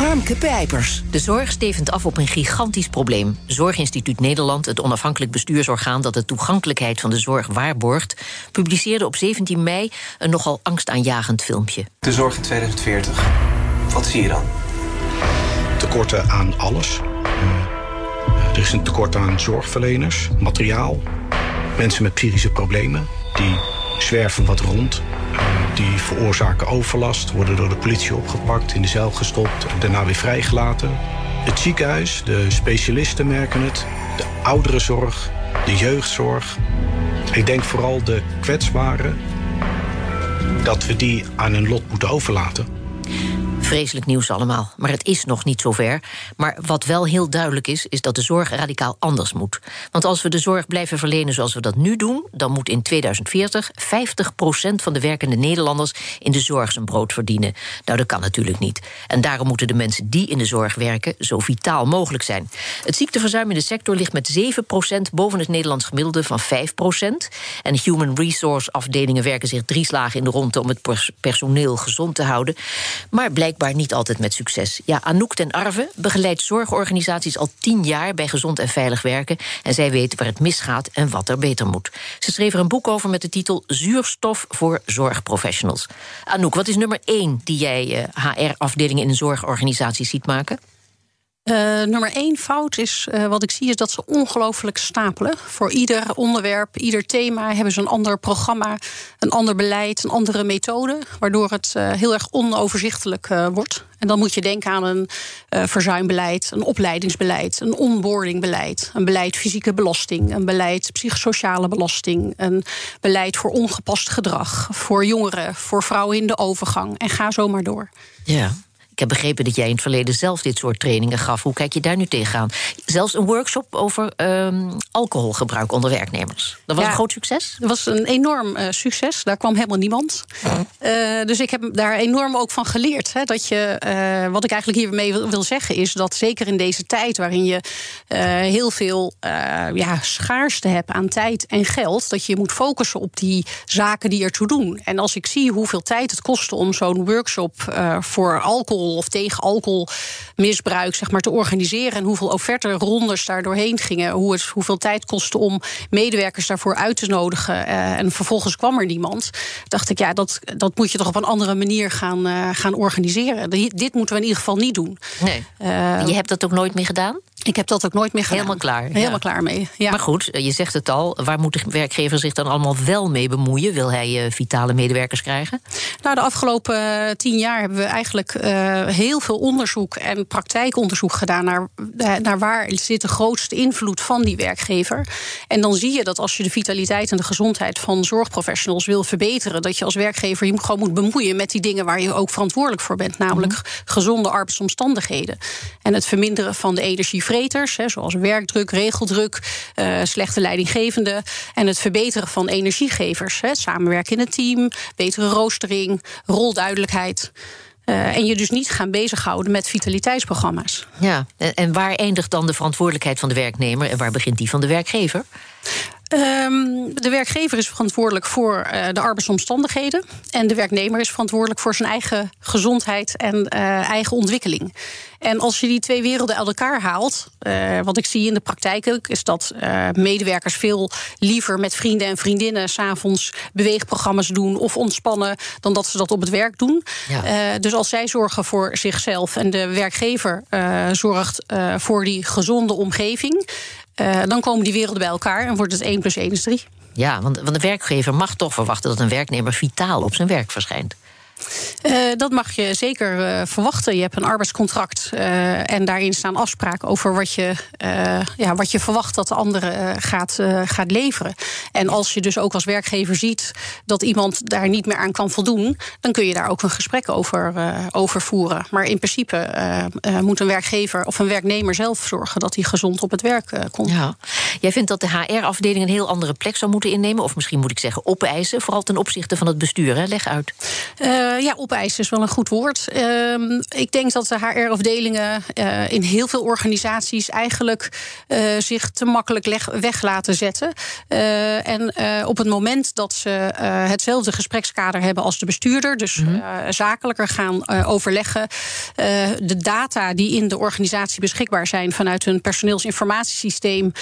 Harmke Pijpers. De zorg stevend af op een gigantisch probleem. Zorginstituut Nederland, het onafhankelijk bestuursorgaan dat de toegankelijkheid van de zorg waarborgt, publiceerde op 17 mei een nogal angstaanjagend filmpje. De zorg in 2040. Wat zie je dan? Tekorten aan alles. Uh, er is een tekort aan zorgverleners, materiaal, mensen met psychische problemen die zwerven wat rond. Die veroorzaken overlast, worden door de politie opgepakt, in de cel gestopt en daarna weer vrijgelaten. Het ziekenhuis, de specialisten merken het, de ouderenzorg, de jeugdzorg. Ik denk vooral de kwetsbaren, dat we die aan hun lot moeten overlaten. Vreselijk nieuws allemaal, maar het is nog niet zover. Maar wat wel heel duidelijk is, is dat de zorg radicaal anders moet. Want als we de zorg blijven verlenen zoals we dat nu doen, dan moet in 2040 50% van de werkende Nederlanders in de zorg zijn brood verdienen. Nou, dat kan natuurlijk niet. En daarom moeten de mensen die in de zorg werken zo vitaal mogelijk zijn. Het ziekteverzuim in de sector ligt met 7% boven het Nederlands gemiddelde van 5% En human resource afdelingen werken zich drie slagen in de ronde om het personeel gezond te houden. Maar blijkbaar niet altijd met succes. Ja, Anouk ten Arve begeleidt zorgorganisaties al tien jaar bij gezond en veilig werken. En zij weet waar het misgaat en wat er beter moet. Ze schreef er een boek over met de titel Zuurstof voor zorgprofessionals. Anouk, wat is nummer één die jij HR-afdelingen in een zorgorganisatie ziet maken? Uh, nummer één fout is, uh, wat ik zie, is dat ze ongelooflijk stapelen. Voor ieder onderwerp, ieder thema hebben ze een ander programma, een ander beleid, een andere methode, waardoor het uh, heel erg onoverzichtelijk wordt. En dan moet je denken aan een verzuimbeleid, een opleidingsbeleid, een onboardingbeleid, een beleid fysieke belasting, een beleid psychosociale belasting, een beleid voor ongepast gedrag, voor jongeren, voor vrouwen in de overgang en ga zo maar door. Ja. Ik heb begrepen dat jij in het verleden zelf dit soort trainingen gaf. Hoe kijk je daar nu tegenaan? Zelfs een workshop over um, alcoholgebruik onder werknemers. Dat was een groot succes? Dat was een enorm uh, succes. Daar kwam helemaal niemand. Uh, dus ik heb daar enorm ook van geleerd. Hè, dat je, uh, wat ik eigenlijk hiermee wil, wil, zeggen is dat zeker in deze tijd waarin je heel veel ja, schaarste hebt aan tijd en geld, dat je moet focussen op die zaken die ertoe doen. En als ik zie hoeveel tijd het kostte om zo'n workshop voor alcohol of tegen alcoholmisbruik zeg maar, te organiseren. En hoeveel offerte rondes daar doorheen gingen. Hoe het, hoeveel tijd kostte om medewerkers daarvoor uit te nodigen. Uh, en vervolgens kwam er niemand. Dacht ik, ja, dat, dat moet je toch op een andere manier gaan, uh, gaan organiseren. Dit moeten we in ieder geval niet doen. Nee. Uh, je hebt dat ook nooit meer gedaan? Ik heb dat ook nooit meer gedaan. Helemaal klaar. Helemaal klaar mee. Ja. Maar goed, je zegt het al. Waar moet de werkgever zich dan allemaal wel mee bemoeien? Wil hij uh, vitale medewerkers krijgen? Nou, de afgelopen uh, tien jaar hebben we eigenlijk uh, heel veel onderzoek en praktijkonderzoek gedaan naar, naar waar zit de grootste invloed van die werkgever. En dan zie je dat als je de vitaliteit en de gezondheid van zorgprofessionals wil verbeteren, dat je als werkgever je gewoon moet bemoeien met die dingen waar je ook verantwoordelijk voor bent, namelijk mm -hmm. gezonde arbeidsomstandigheden en het verminderen van de energie vreters, zoals werkdruk, regeldruk, uh, slechte leidinggevende. En het verbeteren van energiegevers. Hè, samenwerken in het team, betere roostering, rolduidelijkheid. Uh, en je dus niet gaan bezighouden met vitaliteitsprogramma's. Ja, en waar eindigt dan de verantwoordelijkheid van de werknemer en waar begint die van de werkgever? Um, de werkgever is verantwoordelijk voor uh, de arbeidsomstandigheden. En de werknemer is verantwoordelijk voor zijn eigen gezondheid en uh, eigen ontwikkeling. En als je die twee werelden uit elkaar haalt, uh, wat ik zie in de praktijk ook, is dat medewerkers veel liever met vrienden en vriendinnen s'avonds beweegprogramma's doen of ontspannen dan dat ze dat op het werk doen. Ja. dus als zij zorgen voor zichzelf en de werkgever zorgt voor die gezonde omgeving, uh, dan komen die werelden bij elkaar en wordt het 1 plus 1 is 3. Ja, want, want de werkgever mag toch verwachten dat een werknemer vitaal op zijn werk verschijnt. Uh, dat mag je zeker uh, verwachten. Je hebt een arbeidscontract uh, en daarin staan afspraken over wat je, ja, wat je verwacht dat de andere gaat, gaat leveren. En als je dus ook als werkgever ziet dat iemand daar niet meer aan kan voldoen, dan kun je daar ook een gesprek over, over voeren. Maar in principe moet een werkgever of een werknemer zelf zorgen dat hij gezond op het werk komt. Ja. Jij vindt dat de HR-afdeling een heel andere plek zou moeten innemen, of misschien moet ik zeggen opeisen, vooral ten opzichte van het bestuur. Hè? Leg uit. Ja, opeisen is wel een goed woord. Uh, ik denk dat de HR-afdelingen uh, in heel veel organisaties eigenlijk uh, zich te makkelijk weg laten zetten. En op het moment dat ze hetzelfde gesprekskader hebben als de bestuurder, dus mm -hmm. zakelijker gaan overleggen, de data die in de organisatie beschikbaar zijn vanuit hun personeelsinformatiesysteem,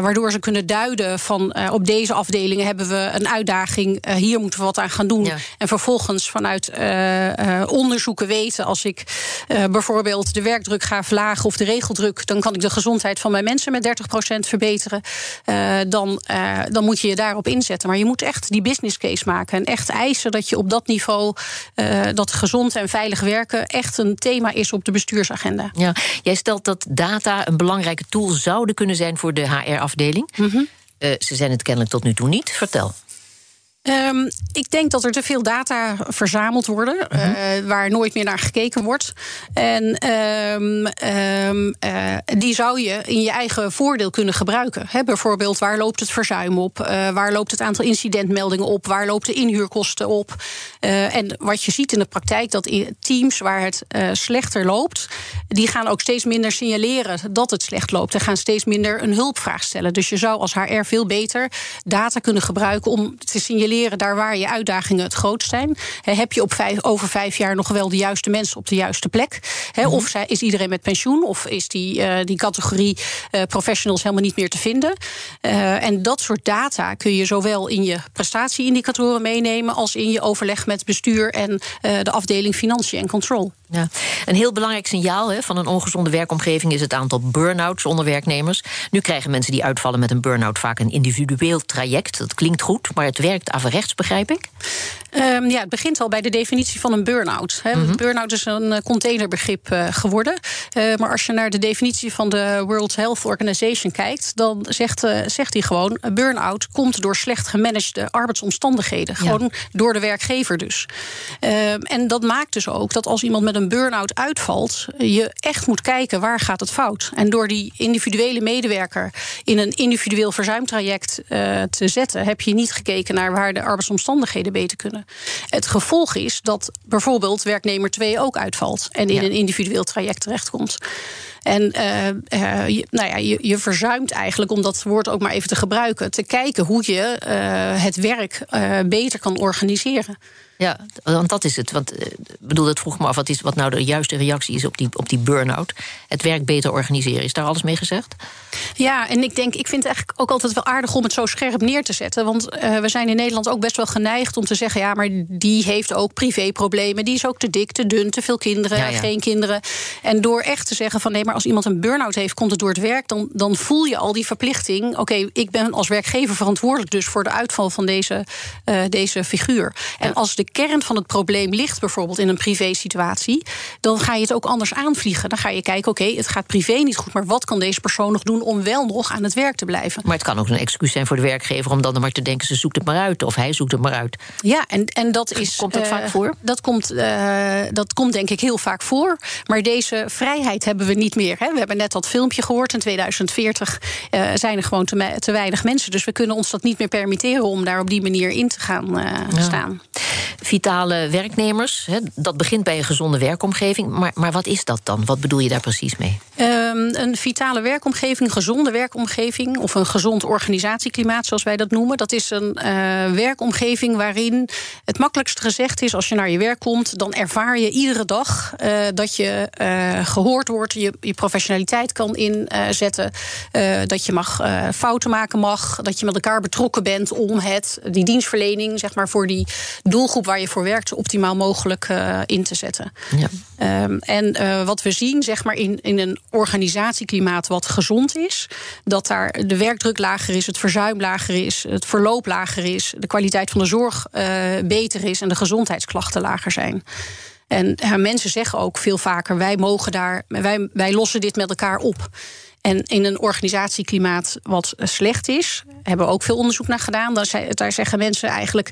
waardoor ze kunnen duiden van op deze afdelingen hebben we een uitdaging, hier moeten we wat aan gaan doen. Ja. En vervolgens vanuit uh, onderzoeken weten. Als ik uh, bijvoorbeeld de werkdruk ga verlagen of de regeldruk, dan kan ik de gezondheid van mijn mensen met 30% verbeteren. dan, dan moet je je daarop inzetten. Maar je moet echt die business case maken en echt eisen dat je op dat niveau dat gezond en veilig werken echt een thema is op de bestuursagenda. Ja, jij stelt dat data een belangrijke tool zouden kunnen zijn voor de HR-afdeling. Mm -hmm. ze zijn het kennelijk tot nu toe niet. Vertel. Um, ik denk dat er te veel data verzameld worden, uh -huh. uh, waar nooit meer naar gekeken wordt. En um, um, uh, die zou je in je eigen voordeel kunnen gebruiken. He, bijvoorbeeld, waar loopt het verzuim op? Uh, waar loopt het aantal incidentmeldingen op? Waar loopt de inhuurkosten op? En wat je ziet in de praktijk, dat in teams waar het slechter loopt, die gaan ook steeds minder signaleren dat het slecht loopt. En gaan steeds minder een hulpvraag stellen. Dus je zou als HR veel beter data kunnen gebruiken om te signaleren daar waar je uitdagingen het grootst zijn. heb je op vijf, over vijf jaar nog wel de juiste mensen op de juiste plek? He, -hmm. Of is iedereen met pensioen? Of is die, uh, die categorie uh, professionals helemaal niet meer te vinden? Uh, en dat soort data kun je zowel in je prestatieindicatoren meenemen als in je overleg met bestuur en de afdeling financiën en control. Ja. Een heel belangrijk signaal van een ongezonde werkomgeving is het aantal burn-outs onder werknemers. Nu krijgen mensen die uitvallen met een burn-out vaak een individueel traject. Dat klinkt goed, maar het werkt averechts, begrijp ik? Um, ja, het begint al bij de definitie van een burn-out. Mm -hmm. Burn-out is een eh, containerbegrip uh, geworden. Uh, maar als je naar de definitie van de World Health Organization kijkt, dan zegt, uh, zegt hij gewoon: burn-out komt door slecht gemanagede arbeidsomstandigheden. Ja. Gewoon door de werkgever dus. Ehm, en dat maakt dus ook dat als iemand met een burn-out uitvalt, je echt moet kijken waar gaat het fout. En door die individuele medewerker in een individueel verzuimtraject te zetten, heb je niet gekeken naar waar de arbeidsomstandigheden beter kunnen. Het gevolg is dat bijvoorbeeld werknemer 2 ook uitvalt en in ja. een individueel traject terechtkomt. En uh, uh, je, nou ja, je, je, verzuimt eigenlijk, om dat woord ook maar even te gebruiken, te kijken hoe je uh, het werk beter kan organiseren. Ja, want dat is het. Want ik bedoel, dat vroeg me af wat, is, wat nou de juiste reactie is op die, op die burn-out. Het werk beter organiseren. Is daar alles mee gezegd? Ja, en ik denk, ik vind het eigenlijk ook altijd wel aardig om het zo scherp neer te zetten. Want uh, we zijn in Nederland ook best wel geneigd om te zeggen: ja, maar die heeft ook privéproblemen. Die is ook te dik, te dun, te veel kinderen, ja, ja. geen kinderen. En door echt te zeggen van nee, maar als iemand een burn-out heeft, komt het door het werk, dan, dan voel je al die verplichting. Oké, okay, ik ben als werkgever verantwoordelijk dus voor de uitval van deze, uh, deze figuur. En als de kern van het probleem ligt bijvoorbeeld in een privé-situatie, dan ga je het ook anders aanvliegen. Dan ga je kijken: oké, okay, het gaat privé niet goed, maar wat kan deze persoon nog doen om wel nog aan het werk te blijven? Maar het kan ook een excuus zijn voor de werkgever om dan maar te denken: ze zoekt het maar uit of hij zoekt het maar uit. Ja, en, en dat is. Komt dat uh, vaak voor? Dat komt, uh, dat komt denk ik heel vaak voor. Maar deze vrijheid hebben we niet meer. Hè. We hebben net dat filmpje gehoord. In 2040 uh, zijn er gewoon te, te, weinig mensen. Dus we kunnen ons dat niet meer permitteren om daar op die manier in te gaan ja. staan vitale werknemers. Dat begint bij een gezonde werkomgeving. Maar, maar wat is dat dan? Wat bedoel je daar precies mee? Um, een vitale werkomgeving, gezonde werkomgeving... of een gezond organisatieklimaat, zoals wij dat noemen... dat is een uh, werkomgeving waarin het makkelijkst gezegd is... als je naar je werk komt, dan ervaar je iedere dag... Uh, dat je uh, gehoord wordt, je, je professionaliteit kan inzetten... dat je mag fouten maken mag, dat je met elkaar betrokken bent... om het, die dienstverlening, zeg maar, voor die doelgroep waar je voor werkt, optimaal mogelijk in te zetten. Ja. Um, en wat we zien, zeg maar, in, in een organisatieklimaat wat gezond is. Dat daar de werkdruk lager is, het verzuim lager is, het verloop lager is, de kwaliteit van de zorg uh, beter is en de gezondheidsklachten lager zijn. En mensen zeggen ook veel vaker: wij mogen daar, wij, wij lossen dit met elkaar op. En in een organisatieklimaat wat slecht is, hebben we ook veel onderzoek naar gedaan. Daar zeggen mensen eigenlijk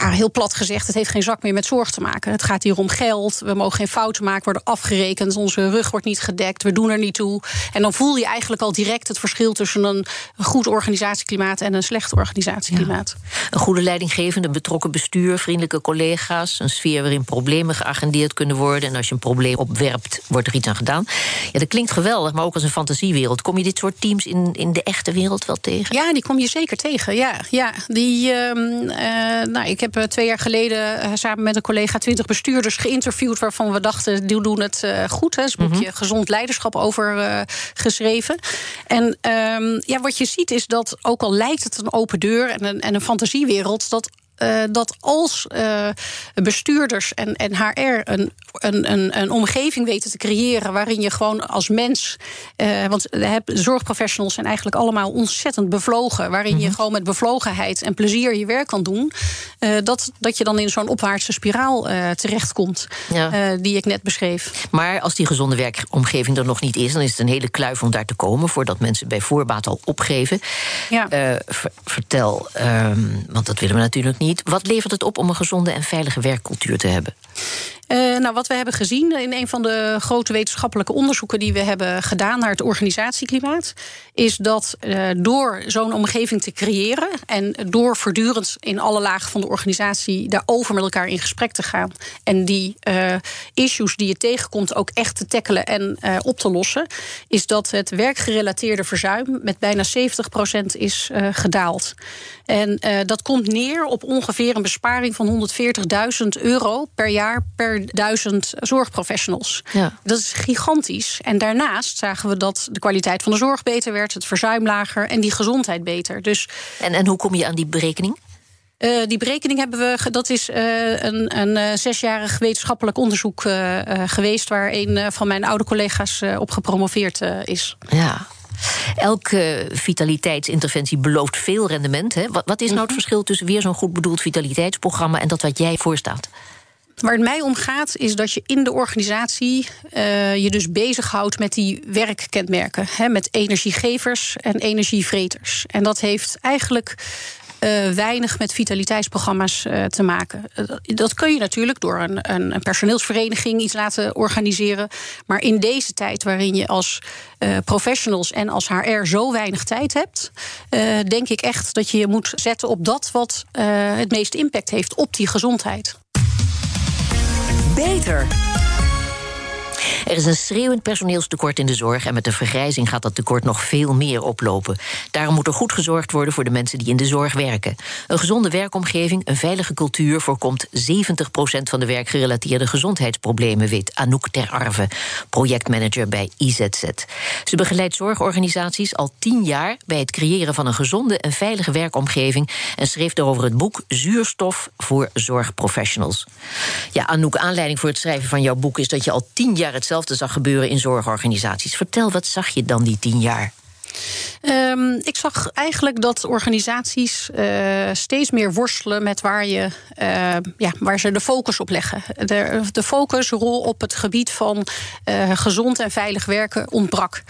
ja, heel plat gezegd, het heeft geen zak meer met zorg te maken. Het gaat hier om geld. We mogen geen fouten maken, worden afgerekend. Onze rug wordt niet gedekt. We doen er niet toe. En dan voel je eigenlijk al direct het verschil tussen een goed organisatieklimaat en een slecht organisatieklimaat. Een goede leidinggevende, betrokken bestuur, vriendelijke collega's, een sfeer waarin problemen geagendeerd kunnen worden. En als je een probleem opwerpt, wordt er iets aan gedaan. Ja, dat klinkt geweldig, maar ook als een fantasiewereld. Kom je dit soort teams in, in de echte wereld wel tegen? Ja, die kom je zeker tegen. Ja, ja. Die, uh, uh, nou, ik heb eh, twee jaar geleden eh, samen met een collega twintig bestuurders geïnterviewd waarvan we dachten, die doen het uh, goed. Hè. Is een boekje mhm. Gezond Leiderschap over uh, geschreven. En um, ja, wat je ziet is dat, ook al lijkt het een open deur en een, en een fantasiewereld, dat uh, dat als uh, bestuurders en, en HR een, een, een, een, omgeving weten te creëren waarin je gewoon als mens. Uh, want zorgprofessionals zijn eigenlijk allemaal ontzettend bevlogen. Waarin je mhm. gewoon met bevlogenheid en plezier je werk kan doen. dat, dat je dan in zo'n opwaartse spiraal terechtkomt. Ja. die ik net beschreef. Maar als die gezonde werkomgeving er nog niet is, dan is het een hele kluif om daar te komen. Voordat mensen bij voorbaat al opgeven. Ja. vertel, um, want dat willen we natuurlijk niet Wat levert het op om een gezonde en veilige werkcultuur te hebben? Uh, nou, wat we hebben gezien in een van de grote wetenschappelijke onderzoeken die we hebben gedaan naar het organisatieklimaat, is dat uh, door zo'n omgeving te creëren en door voortdurend in alle lagen van de organisatie daarover met elkaar in gesprek te gaan en die uh, issues die je tegenkomt ook echt te tackelen en op te lossen, is dat het werkgerelateerde verzuim met bijna 70% is gedaald. En dat komt neer op ongeveer een besparing van 140.000 euro per jaar per duizend zorgprofessionals. Ja. Dat is gigantisch. En daarnaast zagen we dat de kwaliteit van de zorg beter werd, het verzuim lager en die gezondheid beter. Dus, en, en hoe kom je aan die berekening? Uh, die berekening hebben we, dat is uh, een, een uh, zesjarig wetenschappelijk onderzoek geweest, waar een van mijn oude collega's op gepromoveerd is. Ja. Elke vitaliteitsinterventie belooft veel rendement. Hè? Wat, wat is nou het mhm. verschil tussen weer zo'n goed bedoeld vitaliteitsprogramma en dat wat jij voorstaat? Waar het mij om gaat, is dat je in de organisatie uh, je dus bezighoudt met die werkkenmerken. Hè, met energiegevers en energievreters. En dat heeft eigenlijk uh, weinig met vitaliteitsprogramma's uh, te maken. Dat kun je natuurlijk door een, een, een, personeelsvereniging iets laten organiseren. Maar in deze tijd waarin je als professionals en als HR zo weinig tijd hebt, denk ik echt dat je je moet zetten op dat wat het meeste impact heeft op die gezondheid. Beter. Er is een schreeuwend personeelstekort in de zorg en met de vergrijzing gaat dat tekort nog veel meer oplopen. Daarom moet er goed gezorgd worden voor de mensen die in de zorg werken. Een gezonde werkomgeving, een veilige cultuur voorkomt 70% van de werkgerelateerde gezondheidsproblemen, weet Anouk Ter Arve, projectmanager bij IZZ. Ze begeleidt zorgorganisaties al tien jaar bij het creëren van een gezonde en veilige werkomgeving en schreef daarover het boek Zuurstof voor zorgprofessionals. Ja, Anouk, aanleiding voor het schrijven van jouw boek is dat je al tien jaar hetzelfde zag gebeuren in zorgorganisaties. Vertel, wat zag je dan die tien jaar? Um, ik zag eigenlijk dat organisaties uh, steeds meer worstelen met waar, je, uh, ja, waar ze de focus op leggen. De, de focusrol op het gebied van uh, gezond en veilig werken ontbrak.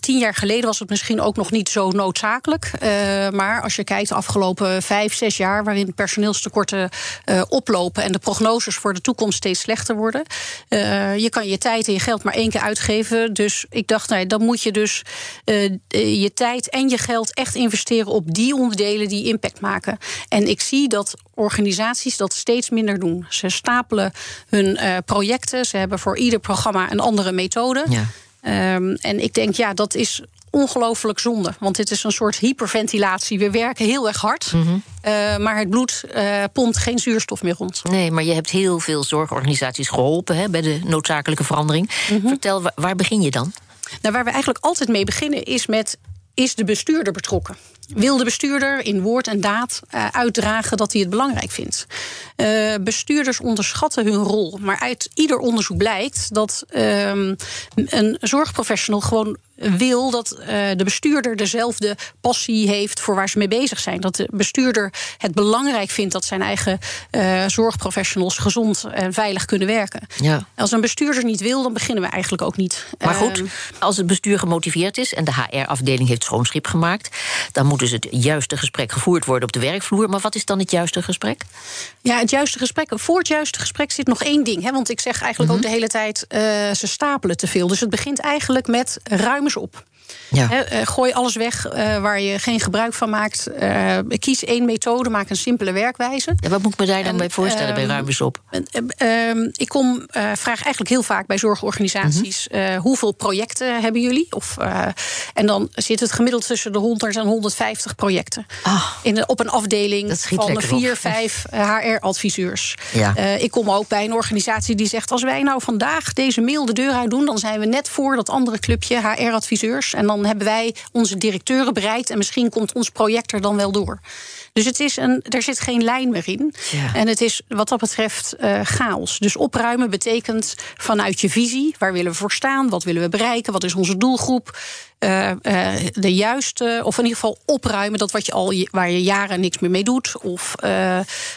tien jaar geleden was het misschien ook nog niet zo noodzakelijk. maar als je kijkt de afgelopen vijf, zes jaar, waarin personeelstekorten oplopen en de prognoses voor de toekomst steeds slechter worden. je kan je tijd en je geld maar één keer uitgeven. Dus ik dacht, nou, dan moet je dus je tijd en je geld echt investeren op die onderdelen die impact maken. En ik zie dat organisaties dat steeds minder doen. Ze stapelen hun uh, projecten, ze hebben voor ieder programma een andere methode. Ja. Um, en ik denk, ja, dat is ongelooflijk zonde. Want dit is een soort hyperventilatie. We werken heel erg hard, mm -hmm. uh, maar het bloed uh, pompt geen zuurstof meer rond. Nee, maar je hebt heel veel zorgorganisaties geholpen hè, bij de noodzakelijke verandering. Mm -hmm. Vertel, waar begin je dan? Nou, waar we eigenlijk altijd mee beginnen is met is de bestuurder betrokken? Wil de bestuurder in woord en daad uh, uitdragen dat hij het belangrijk vindt. Uh, bestuurders onderschatten hun rol. Maar uit ieder onderzoek blijkt dat um, een zorgprofessional gewoon wil dat uh, de bestuurder dezelfde passie heeft voor waar ze mee bezig zijn. Dat de bestuurder het belangrijk vindt dat zijn eigen zorgprofessionals gezond en veilig kunnen werken. Ja. Als een bestuurder niet wil, dan beginnen we eigenlijk ook niet. Maar goed, Uh, als het bestuur gemotiveerd is en de HR-afdeling heeft schoonschip gemaakt, dan moet dus het juiste gesprek gevoerd worden op de werkvloer. Maar wat is dan het juiste gesprek? Ja, het juiste gesprek. Voor het juiste gesprek zit nog één ding. Hè, want ik zeg eigenlijk Mhm. ook de hele tijd: uh, ze stapelen te veel. Dus het begint eigenlijk met ruim eens op. Ja. He, uh, gooi alles weg uh, waar je geen gebruik van maakt. Uh, kies één methode, maak een simpele werkwijze. Ja, wat moet ik me daar dan en, bij voorstellen bij Ruim eens op? Ehm, ik kom, vraag eigenlijk heel vaak bij zorgorganisaties... -hmm. hoeveel projecten hebben jullie? Of, en dan zit het gemiddeld tussen de 100 en 150 projecten. Oh, in de, op een afdeling van vier, vijf HR-adviseurs. Ja. ik kom ook bij een organisatie die zegt... als wij nou vandaag deze mail de deur uit doen... dan zijn we net voor dat andere clubje HR-adviseurs... En dan hebben wij onze directeuren bereid en misschien komt ons project er dan wel door. Dus het is een, er zit geen lijn meer in. Ja. En het is wat dat betreft uh, chaos. Dus opruimen betekent vanuit je visie, waar willen we voor staan, wat willen we bereiken, wat is onze doelgroep. Uh, uh, de juiste, of in ieder geval opruimen, dat wat je al waar je jaren niks meer mee doet. Of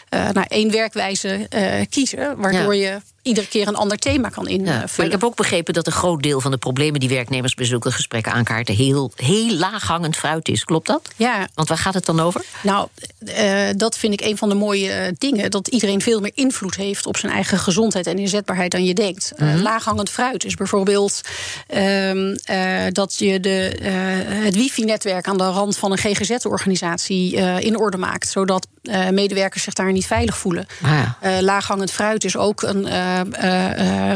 nou, één werkwijze kiezen, waardoor ja. je iedere keer een ander thema kan invullen. Ja, maar ik heb ook begrepen dat een groot deel van de problemen die werknemers bij zulke gesprekken aankaarten heel, heel laaghangend fruit is. Klopt dat? Ja. Want waar gaat het dan over? Nou, uh, dat vind ik een van de mooie dingen. Dat iedereen veel meer invloed heeft op zijn eigen gezondheid en inzetbaarheid dan je denkt. Mm -hmm. uh, laaghangend fruit is bijvoorbeeld uh, dat je de, uh, het wifi-netwerk aan de rand van een GGZ-organisatie uh, in orde maakt. Zodat uh, medewerkers zich daar niet veilig voelen. Ah, ja. uh, laaghangend fruit is ook een, uh,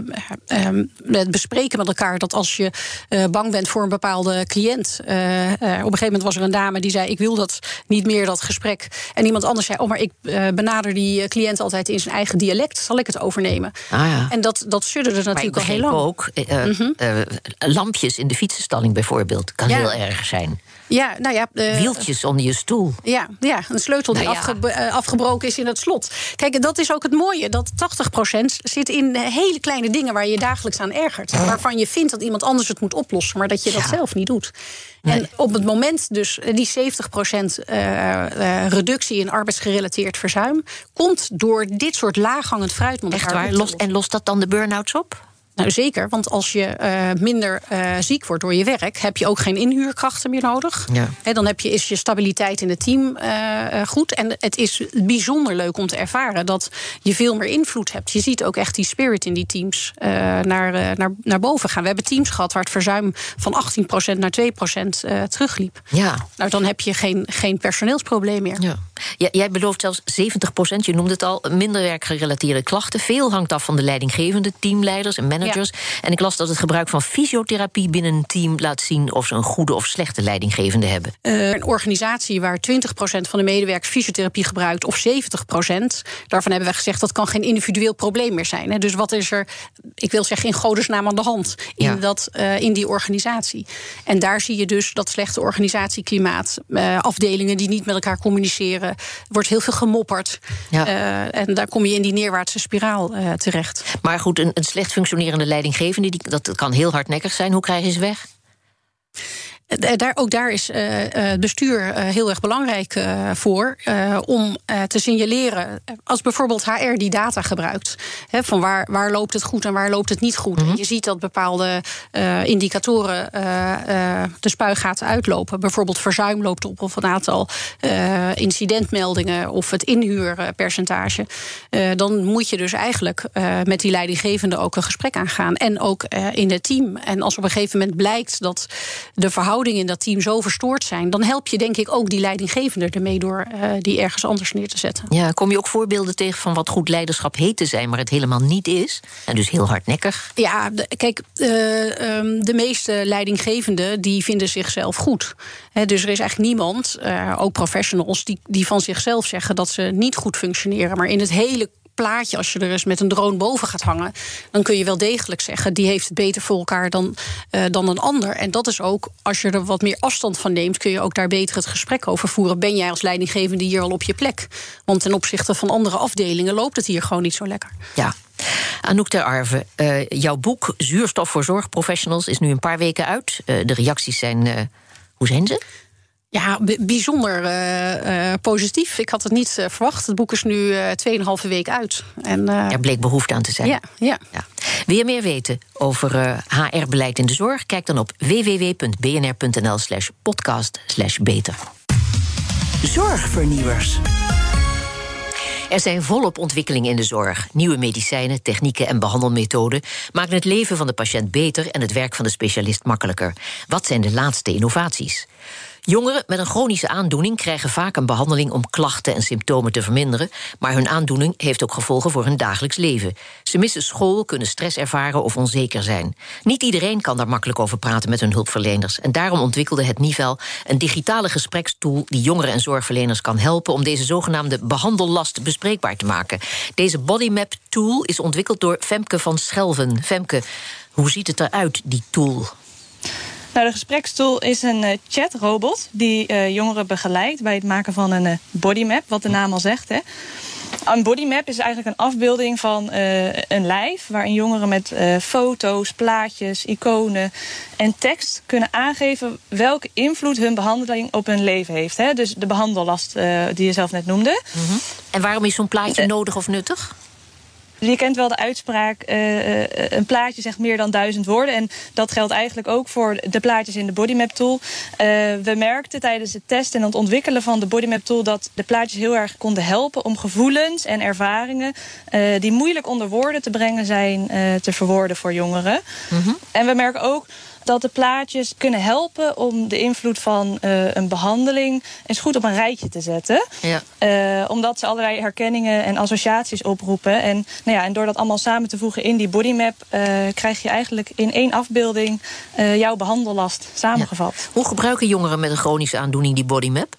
het bespreken met elkaar dat als je bang bent voor een bepaalde cliënt. op een gegeven moment was er een dame die zei: Ik wil dat niet meer, dat gesprek. En iemand anders zei: Oh, maar ik benader die cliënt altijd in zijn eigen dialect. Zal ik het overnemen? Ah, ja. En dat, dat sudderde natuurlijk al heel lang. ook mm -hmm. lampjes in de fietsensstalling bijvoorbeeld. Kan ja. heel erg zijn. Ja, nou ja. Uh, Wieltjes onder je stoel. Ja, ja een sleutel die nou ja. afge uh, afgebroken is in het slot. Kijk, dat is ook het mooie. Dat 80% zit in hele kleine dingen waar je dagelijks aan ergert. Ja. Waarvan je vindt dat iemand anders het moet oplossen, maar dat je dat zelf niet doet. Nee. En op het moment dus die 70% uh, reductie in arbeidsgerelateerd verzuim... komt door dit soort laaghangend fruit met Echt waar? Los, en lost dat dan de burn-outs op? Nou, zeker, want als je uh, minder uh, ziek wordt door je werk, heb je ook geen inhuurkrachten meer nodig. Ja. He, dan heb je, is je stabiliteit in het team uh, goed. En het is bijzonder leuk om te ervaren dat je veel meer invloed hebt. Je ziet ook echt die spirit in die teams naar, naar, naar boven gaan. We hebben teams gehad waar het verzuim van 18% naar 2% terugliep. Ja. Nou, dan heb je geen, geen personeelsprobleem meer. Ja. Ja, jij belooft zelfs 70% je noemde het al, minder werkgerelateerde klachten. Veel hangt af van de leidinggevende, teamleiders en managers. Ja. En ik las dat het gebruik van fysiotherapie binnen een team laat zien of ze een goede of slechte leidinggevende hebben. Uh, een organisatie waar 20% van de medewerkers fysiotherapie gebruikt, of 70% daarvan hebben we gezegd dat kan geen individueel probleem meer zijn. Hè. Dus wat is er, ik wil zeggen, in godesnaam aan de hand in, ja. dat, uh, in die organisatie? En daar zie je dus dat slechte organisatieklimaat, uh, afdelingen die niet met elkaar communiceren. Er wordt heel veel gemopperd. Ja. En daar kom je in die neerwaartse spiraal terecht. Maar goed, een, een, slecht functionerende leidinggevende, die, dat kan heel hardnekkig zijn. Hoe krijg je ze weg? Daar, ook daar is uh, het bestuur heel erg belangrijk voor. om te signaleren. Als bijvoorbeeld HR die data gebruikt. Hè, van waar, waar loopt het goed en waar loopt het niet goed. Mm -hmm. En je ziet dat bepaalde indicatoren de spuigaten uitlopen. Bijvoorbeeld verzuim loopt op of een aantal incidentmeldingen. of het inhuurpercentage. dan moet je dus eigenlijk met die leidinggevende ook een gesprek aangaan. En ook in het team. En als op een gegeven moment blijkt dat de verhoudingen in dat team zo verstoord zijn, dan help je denk ik ook die leidinggevende ermee door uh, die ergens anders neer te zetten. Ja, kom je ook voorbeelden tegen van wat goed leiderschap heet te zijn, maar het helemaal niet is? En dus heel hardnekkig? Ja, de, kijk, uh, um, de meeste leidinggevenden die vinden zichzelf goed. He, dus er is eigenlijk niemand, uh, ook professionals, die, die van zichzelf zeggen dat ze niet goed functioneren. Maar in het hele plaatje, als je er eens met een drone boven gaat hangen, dan kun je wel degelijk zeggen: die heeft het beter voor elkaar dan, uh, dan een ander. En dat is ook, als je er wat meer afstand van neemt, kun je ook daar beter het gesprek over voeren. Ben jij als leidinggevende hier al op je plek? Want ten opzichte van andere afdelingen loopt het hier gewoon niet zo lekker. Ja. Anouk ter Arve, uh, jouw boek Zuurstof voor Zorgprofessionals is nu een paar weken uit. Uh, de reacties zijn. Hoe zijn ze? Ja, bijzonder uh, uh, positief. Ik had het niet uh, verwacht. Het boek is nu 2,5 week uit. En, er bleek behoefte aan te zijn. Ja, ja. ja. Wil je meer weten over HR-beleid in de zorg? Kijk dan op www.bnr.nl slash podcast slash beter. Zorgvernieuwers. Er zijn volop ontwikkelingen in de zorg. Nieuwe medicijnen, technieken en behandelmethoden maken het leven van de patiënt beter en het werk van de specialist makkelijker. Wat zijn de laatste innovaties? Jongeren met een chronische aandoening krijgen vaak een behandeling om klachten en symptomen te verminderen, maar hun aandoening heeft ook gevolgen voor hun dagelijks leven. Ze missen school, kunnen stress ervaren of onzeker zijn. Niet iedereen kan daar makkelijk over praten met hun hulpverleners en daarom ontwikkelde het Nivel een digitale gesprekstoel die jongeren en zorgverleners kan helpen om deze zogenaamde behandellast bespreekbaar te maken. Deze bodymap tool is ontwikkeld door Femke van Schelven. Femke, hoe ziet het eruit, die tool? Nou, de gesprekstoel is een uh, chatrobot die uh, jongeren begeleidt bij het maken van een uh, bodymap, wat de naam al zegt. Hè. Een bodymap is eigenlijk een afbeelding van een lijf waarin jongeren met foto's, plaatjes, iconen en tekst kunnen aangeven welke invloed hun behandeling op hun leven heeft. Hè. Dus de behandellast die je zelf net noemde. Mm -hmm. En waarom is zo'n plaatje nodig of nuttig? Je kent wel de uitspraak, uh, een plaatje zegt meer dan duizend woorden. En dat geldt eigenlijk ook voor de plaatjes in de Bodymap Tool. Uh, we merkten tijdens het testen en het ontwikkelen van de Bodymap Tool... dat de plaatjes heel erg konden helpen om gevoelens en ervaringen... Uh, die moeilijk onder woorden te brengen zijn, te verwoorden voor jongeren. Mm -hmm. En we merken ook dat de plaatjes kunnen helpen om de invloed van uh, een behandeling eens goed op een rijtje te zetten. Ja. Uh, omdat ze allerlei herkenningen en associaties oproepen. En, nou ja, en door dat allemaal samen te voegen in die bodymap, uh, krijg je eigenlijk in één afbeelding jouw behandellast samengevat. Ja. Hoe gebruiken jongeren met een chronische aandoening die bodymap?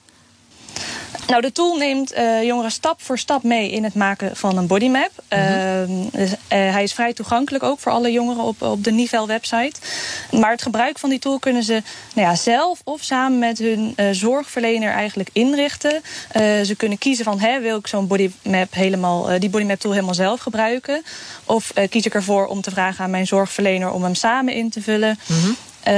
Nou, de tool neemt uh, jongeren stap voor stap mee in het maken van een bodymap. Mm -hmm. uh, dus, uh, hij is vrij toegankelijk ook voor alle jongeren op, op de Nivel website. Maar het gebruik van die tool kunnen ze nou ja, zelf of samen met hun zorgverlener eigenlijk inrichten. ze kunnen kiezen van hè, wil ik zo'n bodymap helemaal, die bodymap tool helemaal zelf gebruiken. Of kies ik ervoor om te vragen aan mijn zorgverlener om hem samen in te vullen. Mm -hmm. Uh,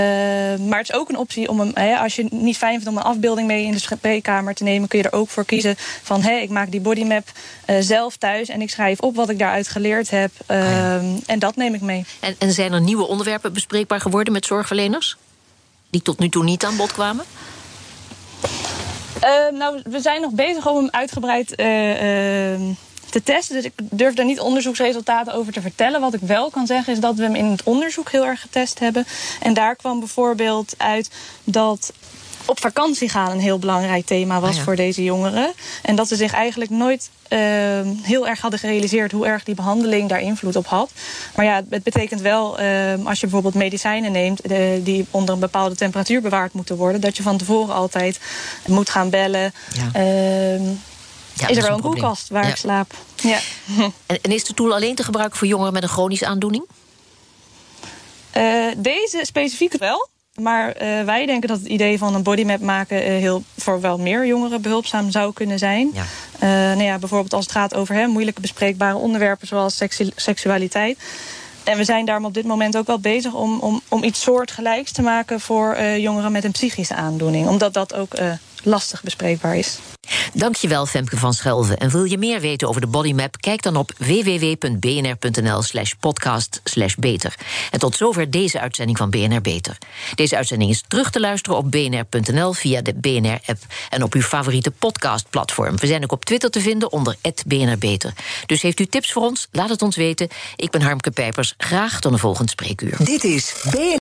maar het is ook een optie om hem, hè, als je niet fijn vindt om een afbeelding mee in de spreekkamer te nemen, kun je er ook voor kiezen van hé, ik maak die bodymap uh, zelf thuis en ik schrijf op wat ik daaruit geleerd heb. Uh, ah, ja. En dat neem ik mee. En, en zijn er nieuwe onderwerpen bespreekbaar geworden met zorgverleners? Die tot nu toe niet aan bod kwamen? nou, we zijn nog bezig om hem uitgebreid te testen. Dus ik durf daar niet onderzoeksresultaten over te vertellen. Wat ik wel kan zeggen is dat we hem in het onderzoek heel erg getest hebben. En daar kwam bijvoorbeeld uit dat op vakantie gaan een heel belangrijk thema was ah, ja. voor deze jongeren. En dat ze zich eigenlijk nooit uh, heel erg hadden gerealiseerd hoe erg die behandeling daar invloed op had. Maar ja, het betekent wel, uh, als je bijvoorbeeld medicijnen neemt uh, die onder een bepaalde temperatuur bewaard moeten worden, dat je van tevoren altijd moet gaan bellen. Ja. Ja, is er wel een, koelkast waar ja. ik slaap. Ja. En, en, is de tool alleen te gebruiken voor jongeren met een chronische aandoening? Uh, deze specifiek wel. Maar uh, wij denken dat het idee van een bodymap maken uh, heel voor wel meer jongeren behulpzaam zou kunnen zijn. Ja. nou ja, bijvoorbeeld als het gaat over hè, moeilijke bespreekbare onderwerpen zoals seksu seksualiteit. En we zijn daarom op dit moment ook wel bezig om, om, om iets soortgelijks te maken voor jongeren met een psychische aandoening. Omdat dat ook lastig bespreekbaar is. Dankjewel Femke van Schelven. En wil je meer weten over de bodymap? Kijk dan op www.bnr.nl slash podcast slash beter. En tot zover deze uitzending van BNR Beter. Deze uitzending is terug te luisteren op bnr.nl via de BNR-app... en op uw favoriete podcastplatform. We zijn ook op Twitter te vinden onder BNR Beter. Dus heeft u tips voor ons? Laat het ons weten. Ik ben Harmke Pijpers. Graag tot een volgend spreekuur. Dit is BNR.